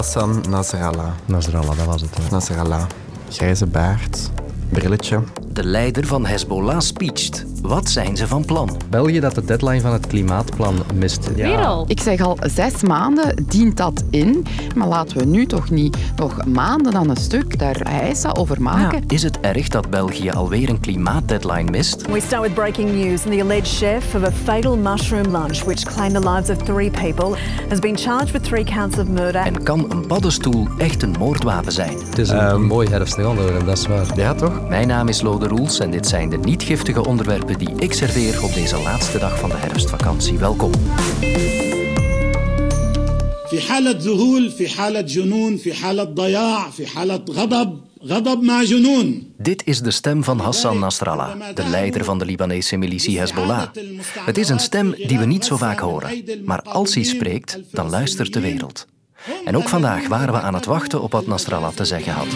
Hassan Nasrallah. Nasrallah, dat was het. hè. Nasrallah. Grijze baard, brilletje. De leider van Hezbollah speecht. Wat zijn ze van plan? België dat de deadline van het klimaatplan mist. Weer al. Ik zeg al zes maanden dient dat in, maar laten we nu toch niet nog maanden aan een stuk daar eisen over maken. Is het erg dat België alweer een klimaatdeadline mist? We start with breaking news. The alleged chef of a fatal mushroom lunch, which claimed the lives of three people, has been charged with three counts of murder. En kan een paddenstoel echt een moordwapen zijn? Het is een, een mooi herfstig onderwerp, dat is waar. Ja, toch? Mijn naam is Lode Roels en dit zijn de niet giftige onderwerpen die ik serveer op deze laatste dag van de herfstvakantie. Welkom. في حالة ذهول في حالة جنون في حالة ضياع في حالة غضب غضب مع جنون Dit is de stem van Hassan Nasrallah, de leider van de Libanese militie Hezbollah. Het is een stem die we niet zo vaak horen, maar als hij spreekt, dan luistert de wereld. En ook vandaag waren we aan het wachten op wat Nasrallah te zeggen had.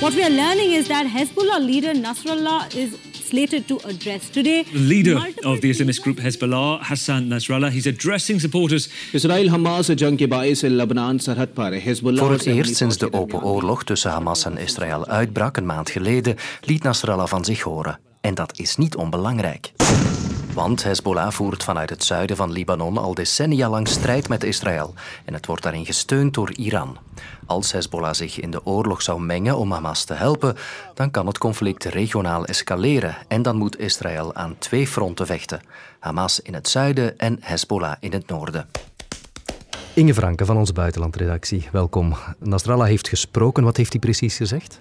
What we are learning is that Hezbollah leader Nasrallah is slated to address today. The leader of the Islamist group Hezbollah, Hassan Nasrallah, he's addressing supporters. Voor het eerst sinds de open oorlog tussen Hamas en Israël uitbrak een maand geleden, liet Nasrallah van zich horen. En dat is niet onbelangrijk. Want Hezbollah voert vanuit het zuiden van Libanon al decennia lang strijd met Israël en het wordt daarin gesteund door Iran. Als Hezbollah zich in de oorlog zou mengen om Hamas te helpen, dan kan het conflict regionaal escaleren en dan moet Israël aan twee fronten vechten: Hamas in het zuiden en Hezbollah in het noorden. Inge Franke van onze buitenlandredactie, welkom. Nasrallah heeft gesproken. Wat heeft hij precies gezegd?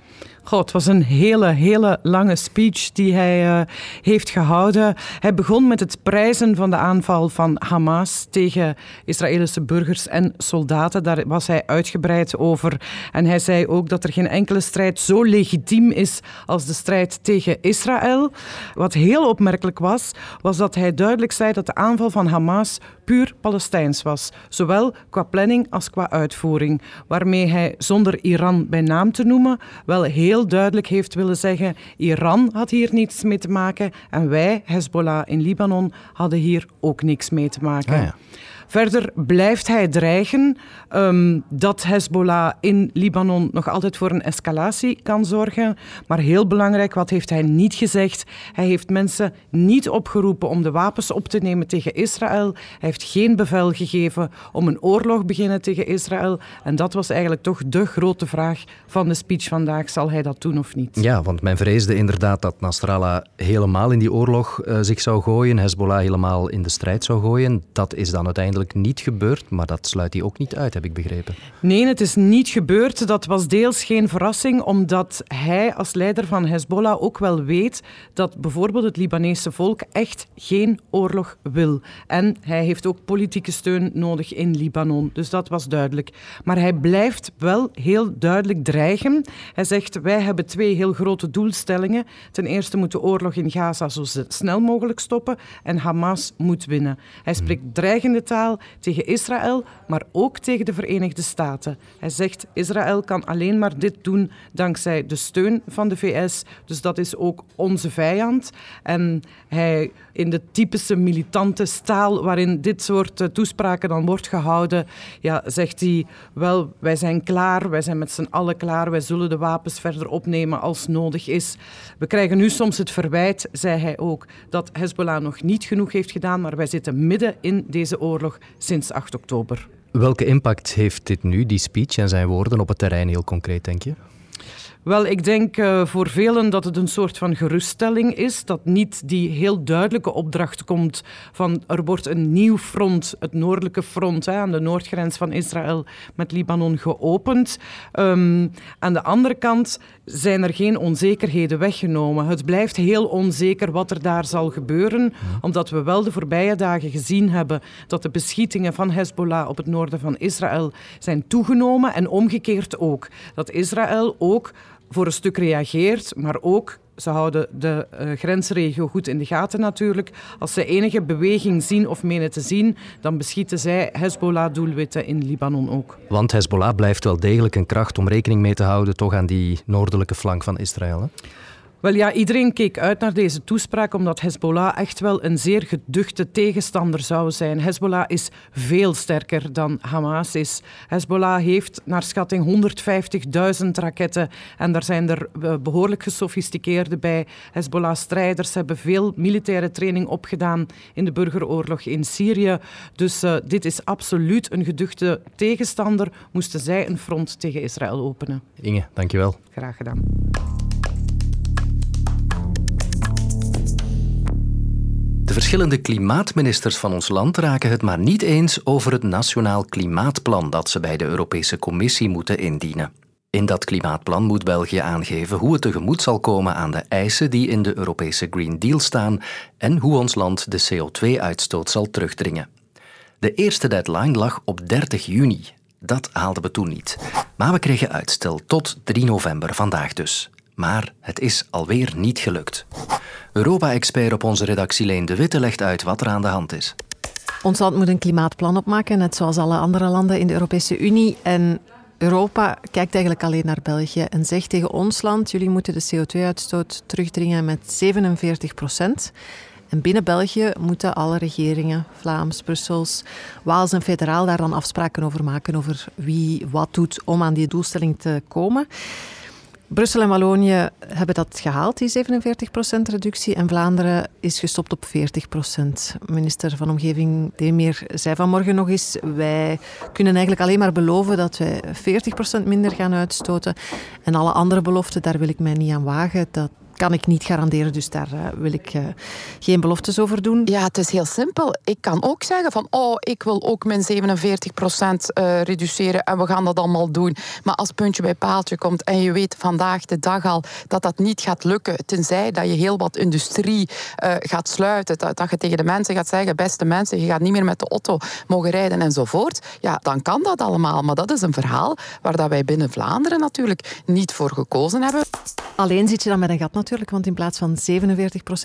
Het was een hele, hele lange speech die hij eh, heeft gehouden. Hij begon met het prijzen van de aanval van Hamas tegen Israëlische burgers en soldaten. Daar was hij uitgebreid over. En hij zei ook dat er geen enkele strijd zo legitiem is als de strijd tegen Israël. Wat heel opmerkelijk was, was dat hij duidelijk zei dat de aanval van Hamas puur Palestijns was. Zowel qua planning als qua uitvoering. Waarmee hij, zonder Iran bij naam te noemen, wel heel duidelijk heeft willen zeggen: Iran had hier niets mee te maken en wij, Hezbollah in Libanon, hadden hier ook niks mee te maken. Ah. Verder blijft hij dreigen ehm, dat Hezbollah in Libanon nog altijd voor een escalatie kan zorgen. Maar heel belangrijk, wat heeft hij niet gezegd? Hij heeft mensen niet opgeroepen om de wapens op te nemen tegen Israël. Hij heeft geen bevel gegeven om een oorlog beginnen tegen Israël. En dat was eigenlijk toch de grote vraag van de speech vandaag. Zal hij dat doen of niet? Ja, want men vreesde inderdaad dat Nasrallah helemaal in die oorlog eh, zich zou gooien, Hezbollah helemaal in de strijd zou gooien. Dat is dan uiteindelijk niet gebeurd, maar dat sluit hij ook niet uit, heb ik begrepen. Nee, het is niet gebeurd. Dat was deels geen verrassing, omdat hij als leider van Hezbollah ook wel weet dat bijvoorbeeld het Libanese volk echt geen oorlog wil. En hij heeft ook politieke steun nodig in Libanon. Dus dat was duidelijk. Maar hij blijft wel heel duidelijk dreigen. Hij zegt, wij hebben twee heel grote doelstellingen. Ten eerste moet de oorlog in Gaza zo snel mogelijk stoppen en Hamas moet winnen. Hij spreekt dreigende taal tegen Israël, maar ook tegen de Verenigde Staten. Hij zegt, Israël kan alleen maar dit doen dankzij de steun van de VS. Dus dat is ook onze vijand. En hij, in de typische militante staal waarin dit soort eh, toespraken dan wordt gehouden, ja, zegt hij, wel, wij zijn klaar, wij zijn met z'n allen klaar, wij zullen de wapens verder opnemen als nodig is. We krijgen nu soms het verwijt, zei hij ook, dat Hezbollah nog niet genoeg heeft gedaan, maar wij zitten midden in deze oorlog sinds 8 oktober. Welke impact heeft dit nu, die speech en zijn woorden, op het terrein heel concreet, denk je? Wel, ik denk uh, voor velen dat het een soort van geruststelling is. Dat niet die heel duidelijke opdracht komt van er wordt een nieuw front, het noordelijke front hè, aan de noordgrens van Israël met Libanon geopend. Um, aan de andere kant zijn er geen onzekerheden weggenomen. Het blijft heel onzeker wat er daar zal gebeuren, omdat we wel de voorbije dagen gezien hebben dat de beschietingen van Hezbollah op het noorden van Israël zijn toegenomen en omgekeerd ook. Dat Israël ook voor een stuk reageert, maar ook ze houden de uh, grensregio goed in de gaten natuurlijk. Als ze enige beweging zien of menen te zien, dan beschieten zij Hezbollah-doelwitten in Libanon ook. Want Hezbollah blijft wel degelijk een kracht om rekening mee te houden toch aan die noordelijke flank van Israël. Wel ja, iedereen keek uit naar deze toespraak omdat Hezbollah echt wel een zeer geduchte tegenstander zou zijn. Hezbollah is veel sterker dan Hamas is. Hezbollah heeft naar schatting 150.000 raketten en daar zijn er eh, behoorlijk gesofisticeerde bij. Hezbollah-strijders hebben veel militaire training opgedaan in de burgeroorlog in Syrië. Dus uh, dit is absoluut een geduchte tegenstander. Moesten zij een front tegen Israël openen. Inge, dankjewel. Graag gedaan. Verschillende klimaatministers van ons land raken het maar niet eens over het Nationaal Klimaatplan dat ze bij de Europese Commissie moeten indienen. In dat klimaatplan moet België aangeven hoe het tegemoet zal komen aan de eisen die in de Europese Green Deal staan en hoe ons land de CO2-uitstoot zal terugdringen. De eerste deadline lag op 30 juni. Dat haalden we toen niet. Maar we kregen uitstel tot 3 november, vandaag dus. Maar het is alweer niet gelukt. Europa-expert op onze redactie Leen de Witte legt uit wat er aan de hand is. Ons land moet een klimaatplan opmaken, net zoals alle andere landen in de Europese Unie. En Europa kijkt eigenlijk alleen naar België en zegt tegen ons land: jullie moeten de CO2-uitstoot terugdringen met 47 procent. En binnen België moeten alle regeringen, Vlaams, Brussels, Waals en federaal, daar dan afspraken over maken over wie wat doet om aan die doelstelling te komen. Brussel en Wallonië hebben dat gehaald, die 47% reductie. En Vlaanderen is gestopt op 40%. Minister van Omgeving Demir zei vanmorgen nog eens... wij kunnen eigenlijk alleen maar beloven dat wij 40% minder gaan uitstoten. En alle andere beloften, daar wil ik mij niet aan wagen. Dat, kan ik niet garanderen, dus daar uh, wil ik uh, geen beloftes over doen. Ja, het is heel simpel. Ik kan ook zeggen van, oh, ik wil ook mijn 47% uh, reduceren en we gaan dat allemaal doen. Maar als puntje bij paaltje komt en je weet vandaag de dag al dat dat niet gaat lukken, tenzij dat je heel wat industrie gaat sluiten, dat, dat je tegen de mensen gaat zeggen, beste mensen, je gaat niet meer met de auto mogen rijden enzovoort, ja, dan kan dat allemaal. Maar dat is een verhaal waar dat wij binnen Vlaanderen natuurlijk niet voor gekozen hebben. Alleen zit je dan met een gat natuurlijk, want in plaats van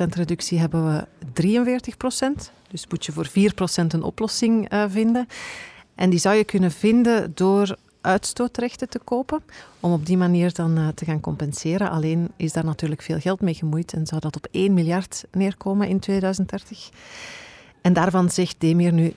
47% reductie hebben we 43%. Dus moet je voor 4% een oplossing uh, vinden. En die zou je kunnen vinden door uitstootrechten te kopen, om op die manier dan uh, te gaan compenseren. Alleen is daar natuurlijk veel geld mee gemoeid en zou dat op 1 miljard neerkomen in 2030. En daarvan zegt Demir nu,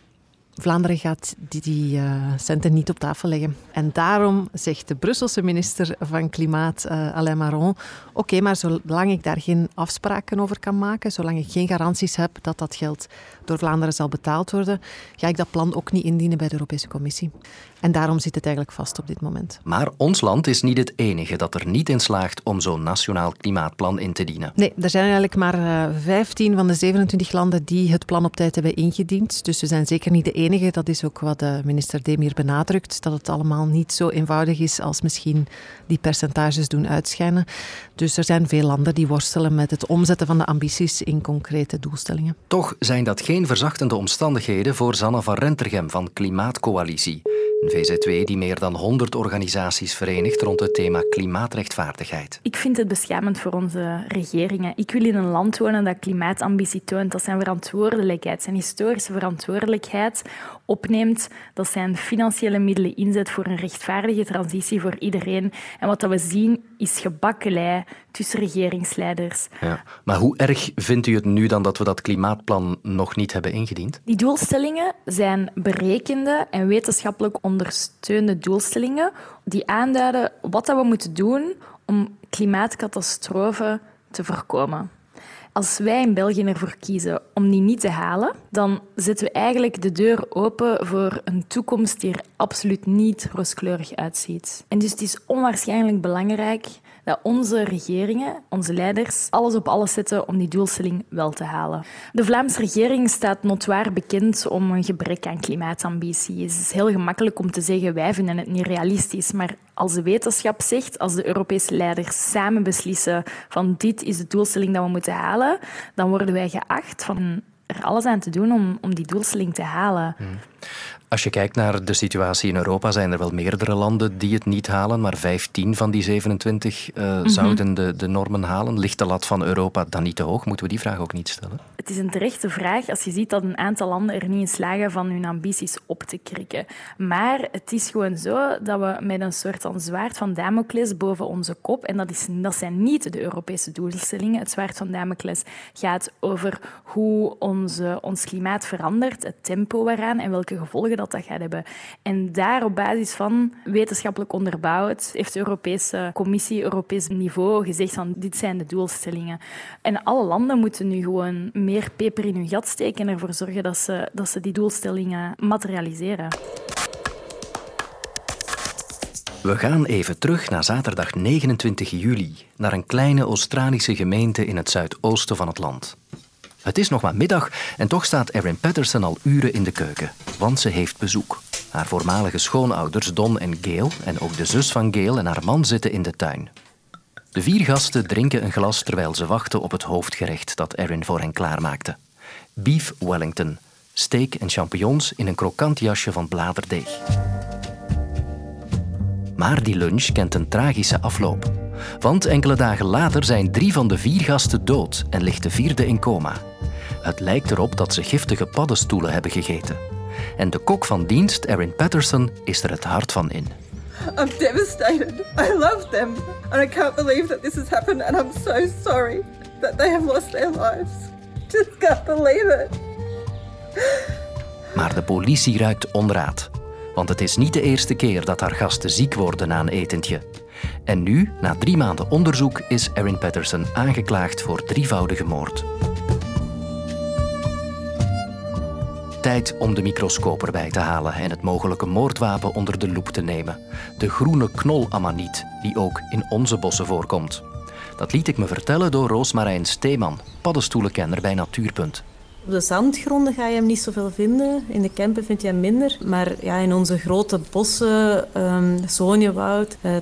Vlaanderen gaat die, die uh, centen niet op tafel leggen. En daarom zegt de Brusselse minister van Klimaat, uh, Alain Maron, oké, okay, maar zolang ik daar geen afspraken over kan maken, zolang ik geen garanties heb dat dat geld door Vlaanderen zal betaald worden, ga ik dat plan ook niet indienen bij de Europese Commissie. En daarom zit het eigenlijk vast op dit moment. Maar ons land is niet het enige dat er niet in slaagt om zo'n nationaal klimaatplan in te dienen. Nee, er zijn eigenlijk maar 15 eh, van de 27 landen die het plan op tijd hebben ingediend. Dus we zijn zeker niet de enige. Dat is ook wat de minister Demir benadrukt, dat het allemaal niet zo eenvoudig is als misschien die percentages doen uitschijnen. Dus er zijn veel landen die worstelen met het omzetten van de ambities in concrete doelstellingen. Toch zijn dat geen verzachtende omstandigheden voor Zanne van Rentergem van Klimaatcoalitie. Een VZW die meer dan 100 organisaties verenigt rond het thema klimaatrechtvaardigheid. Ik vind het beschamend voor onze regeringen. Ik wil in een land wonen dat klimaatambitie toont, dat zijn verantwoordelijkheid, zijn historische verantwoordelijkheid opneemt, dat zijn financiële middelen inzet voor een rechtvaardige transitie voor iedereen. En wat we zien is gebakkelei tussen regeringsleiders. Ja. Maar hoe erg vindt u het nu dan dat we dat klimaatplan nog niet hebben ingediend? Die doelstellingen zijn berekende en wetenschappelijk ondersteunde doelstellingen die aanduiden wat we moeten doen om klimaatcatastrofen te voorkomen. Als wij in België ervoor kiezen om die niet te halen, dan zetten we eigenlijk de deur open voor een toekomst die er absoluut niet rooskleurig uitziet. En dus het is onwaarschijnlijk belangrijk dat onze regeringen, onze leiders, alles op alles zetten om die doelstelling wel te halen. De Vlaamse regering staat notwaar bekend om een gebrek aan klimaatambitie. Het is heel gemakkelijk om te zeggen wij vinden het niet realistisch, maar als de wetenschap zegt, als de Europese leiders samen beslissen van dit is de doelstelling dat we moeten halen, dan worden wij geacht van er alles aan te doen om, om die doelstelling te halen. Hmm. Als je kijkt naar de situatie in Europa, zijn er wel meerdere landen die het niet halen, maar 15 van die 27 uh, mm -hmm. zouden de, de normen halen. Ligt de lat van Europa dan niet te hoog? Moeten we die vraag ook niet stellen? Het is een terechte vraag als je ziet dat een aantal landen er niet in slagen van hun ambities op te krikken. Maar het is gewoon zo dat we met een soort van zwaard van Damocles boven onze kop, en dat, is, dat zijn niet de Europese doelstellingen. Het zwaard van Damocles gaat over hoe onze, ons klimaat verandert, het tempo waaraan en welke gevolgen dat, gaat hebben. En daar op basis van wetenschappelijk onderbouwd heeft de Europese Commissie, Europees niveau gezegd van dit zijn de doelstellingen. En alle landen moeten nu gewoon meer peper in hun gat steken en ervoor zorgen dat ze, dat ze die doelstellingen materialiseren. We gaan even terug naar zaterdag 29 juli, naar een kleine Australische gemeente in het zuidoosten van het land. Het is nog maar middag en toch staat Erin Patterson al uren in de keuken, want ze heeft bezoek. Haar voormalige schoonouders Don en Gail en ook de zus van Gail en haar man zitten in de tuin. De vier gasten drinken een glas terwijl ze wachten op het hoofdgerecht dat Erin voor hen klaarmaakte. Beef Wellington, steak en champignons in een krokant jasje van bladerdeeg. Maar die lunch kent een tragische afloop. Want enkele dagen later zijn drie van de vier gasten dood en ligt de vierde in coma. Het lijkt erop dat ze giftige paddenstoelen hebben gegeten. En de kok van dienst, Erin Patterson, is er het hart van in. I'm devastated. I love them. And I can't believe that this has happened. And I'm so sorry that they have lost their lives. Just can't believe it. Maar de politie ruikt onraad. Want het is niet de eerste keer dat haar gasten ziek worden na een etentje. En nu, na drie maanden onderzoek, is Erin Patterson aangeklaagd voor drievoudige moord. Tijd om de microscoop erbij te halen en het mogelijke moordwapen onder de loep te nemen. De groene knolamaniet, die ook in onze bossen voorkomt. Dat liet ik me vertellen door Roosmarijn Steeman, paddenstoelenkenner bij Natuurpunt. Op de zandgronden ga je hem niet zoveel vinden. In de Kempen vind je hem minder. Maar ja, in onze grote bossen, um,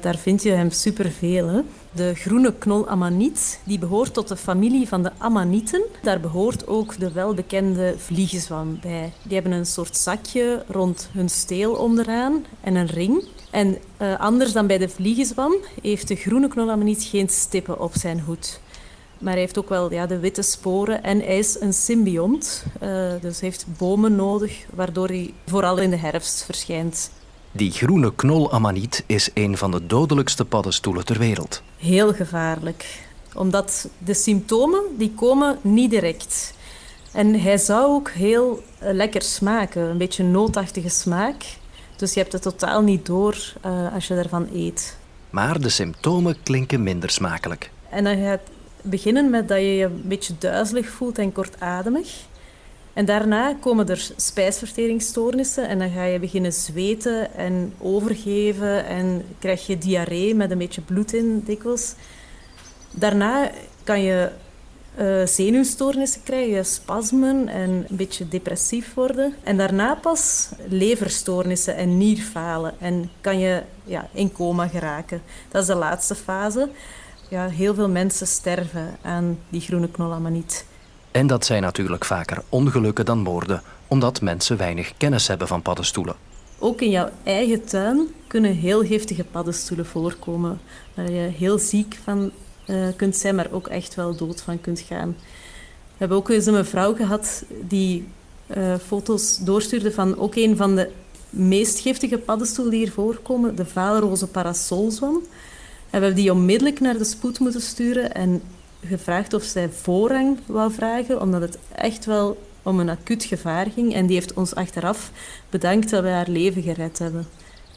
daar vind je hem superveel. Hè. De groene knolamaniet die behoort tot de familie van de amanieten. Daar behoort ook de welbekende vliegenzwam bij. Die hebben een soort zakje rond hun steel onderaan en een ring. En uh, anders dan bij de vliegenzwam heeft de groene knolamaniet geen stippen op zijn hoed. Maar hij heeft ook wel ja, de witte sporen en hij is een symbiont. Uh, dus heeft bomen nodig, waardoor hij vooral in de herfst verschijnt. Die groene knolamaniet is een van de dodelijkste paddenstoelen ter wereld. Heel gevaarlijk. Omdat de symptomen die komen niet direct. En hij zou ook heel lekker smaken. Een beetje nootachtige smaak. Dus je hebt het totaal niet door uh, als je ervan eet. Maar de symptomen klinken minder smakelijk. En dan gaat beginnen met dat je je een beetje duizelig voelt en kortademig. En daarna komen er spijsverteringsstoornissen en dan ga je beginnen zweten en overgeven en krijg je diarree met een beetje bloed in dikwijls. Daarna kan je uh, zenuwstoornissen krijgen, spasmen en een beetje depressief worden. En daarna pas leverstoornissen en nierfalen en kan je ja, in coma geraken. Dat is de laatste fase ja, heel veel mensen sterven aan die groene knolamaniet. En dat zijn natuurlijk vaker ongelukken dan moorden, omdat mensen weinig kennis hebben van paddenstoelen. Ook in jouw eigen tuin kunnen heel giftige paddenstoelen voorkomen, waar je heel ziek van uh, kunt zijn, maar ook echt wel dood van kunt gaan. We hebben ook eens een mevrouw gehad die uh, foto's doorstuurde van ook een van de meest giftige paddenstoelen die hier voorkomen, de vaalroze parasolzwam. En we hebben die onmiddellijk naar de spoed moeten sturen en gevraagd of zij voorrang wou vragen, omdat het echt wel om een acuut gevaar ging. En die heeft ons achteraf bedankt dat we haar leven gered hebben.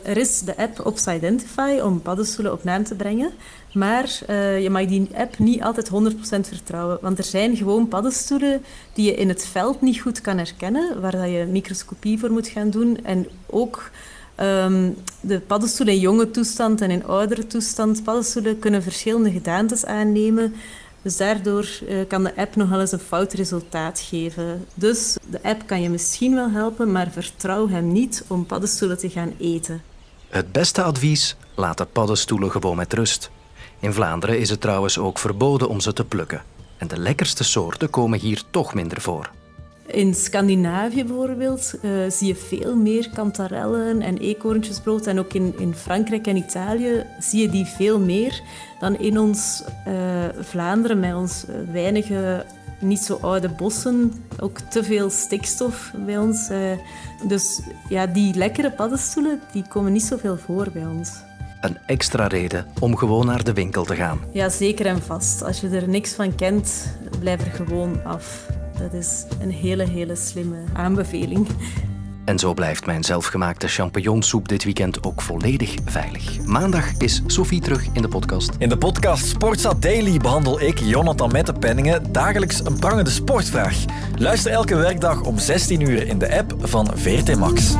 Er is de app Identify om paddenstoelen op naam te brengen. Maar uh, je mag die app niet altijd 100% vertrouwen. Want er zijn gewoon paddenstoelen die je in het veld niet goed kan herkennen, waar dat je microscopie voor moet gaan doen. En ook Um, de paddenstoelen in jonge toestand en in oudere toestand. Paddenstoelen kunnen verschillende gedaantes aannemen. Dus daardoor uh, kan de app nog wel eens een fout resultaat geven. Dus de app kan je misschien wel helpen, maar vertrouw hem niet om paddenstoelen te gaan eten. Het beste advies: laat de paddenstoelen gewoon met rust. In Vlaanderen is het trouwens ook verboden om ze te plukken. En de lekkerste soorten komen hier toch minder voor. In Scandinavië bijvoorbeeld uh, zie je veel meer kantarellen en eekhoorntjesbrood. En ook in, in Frankrijk en Italië zie je die veel meer dan in ons uh, Vlaanderen met ons weinige niet zo oude bossen, ook te veel stikstof bij ons. Dus ja, die lekkere paddenstoelen die komen niet zoveel voor bij ons. Een extra reden om gewoon naar de winkel te gaan. Ja, zeker en vast. Als je er niks van kent, blijf er gewoon af. Dat is een hele, hele slimme aanbeveling. En zo blijft mijn zelfgemaakte champignonsoep dit weekend ook volledig veilig. Maandag is Sophie terug in de podcast. In de podcast Sportsa Daily behandel ik, Jonathan Mettepenningen, dagelijks een prangende sportvraag. Luister elke werkdag om 16 uur in de app van VRT Max.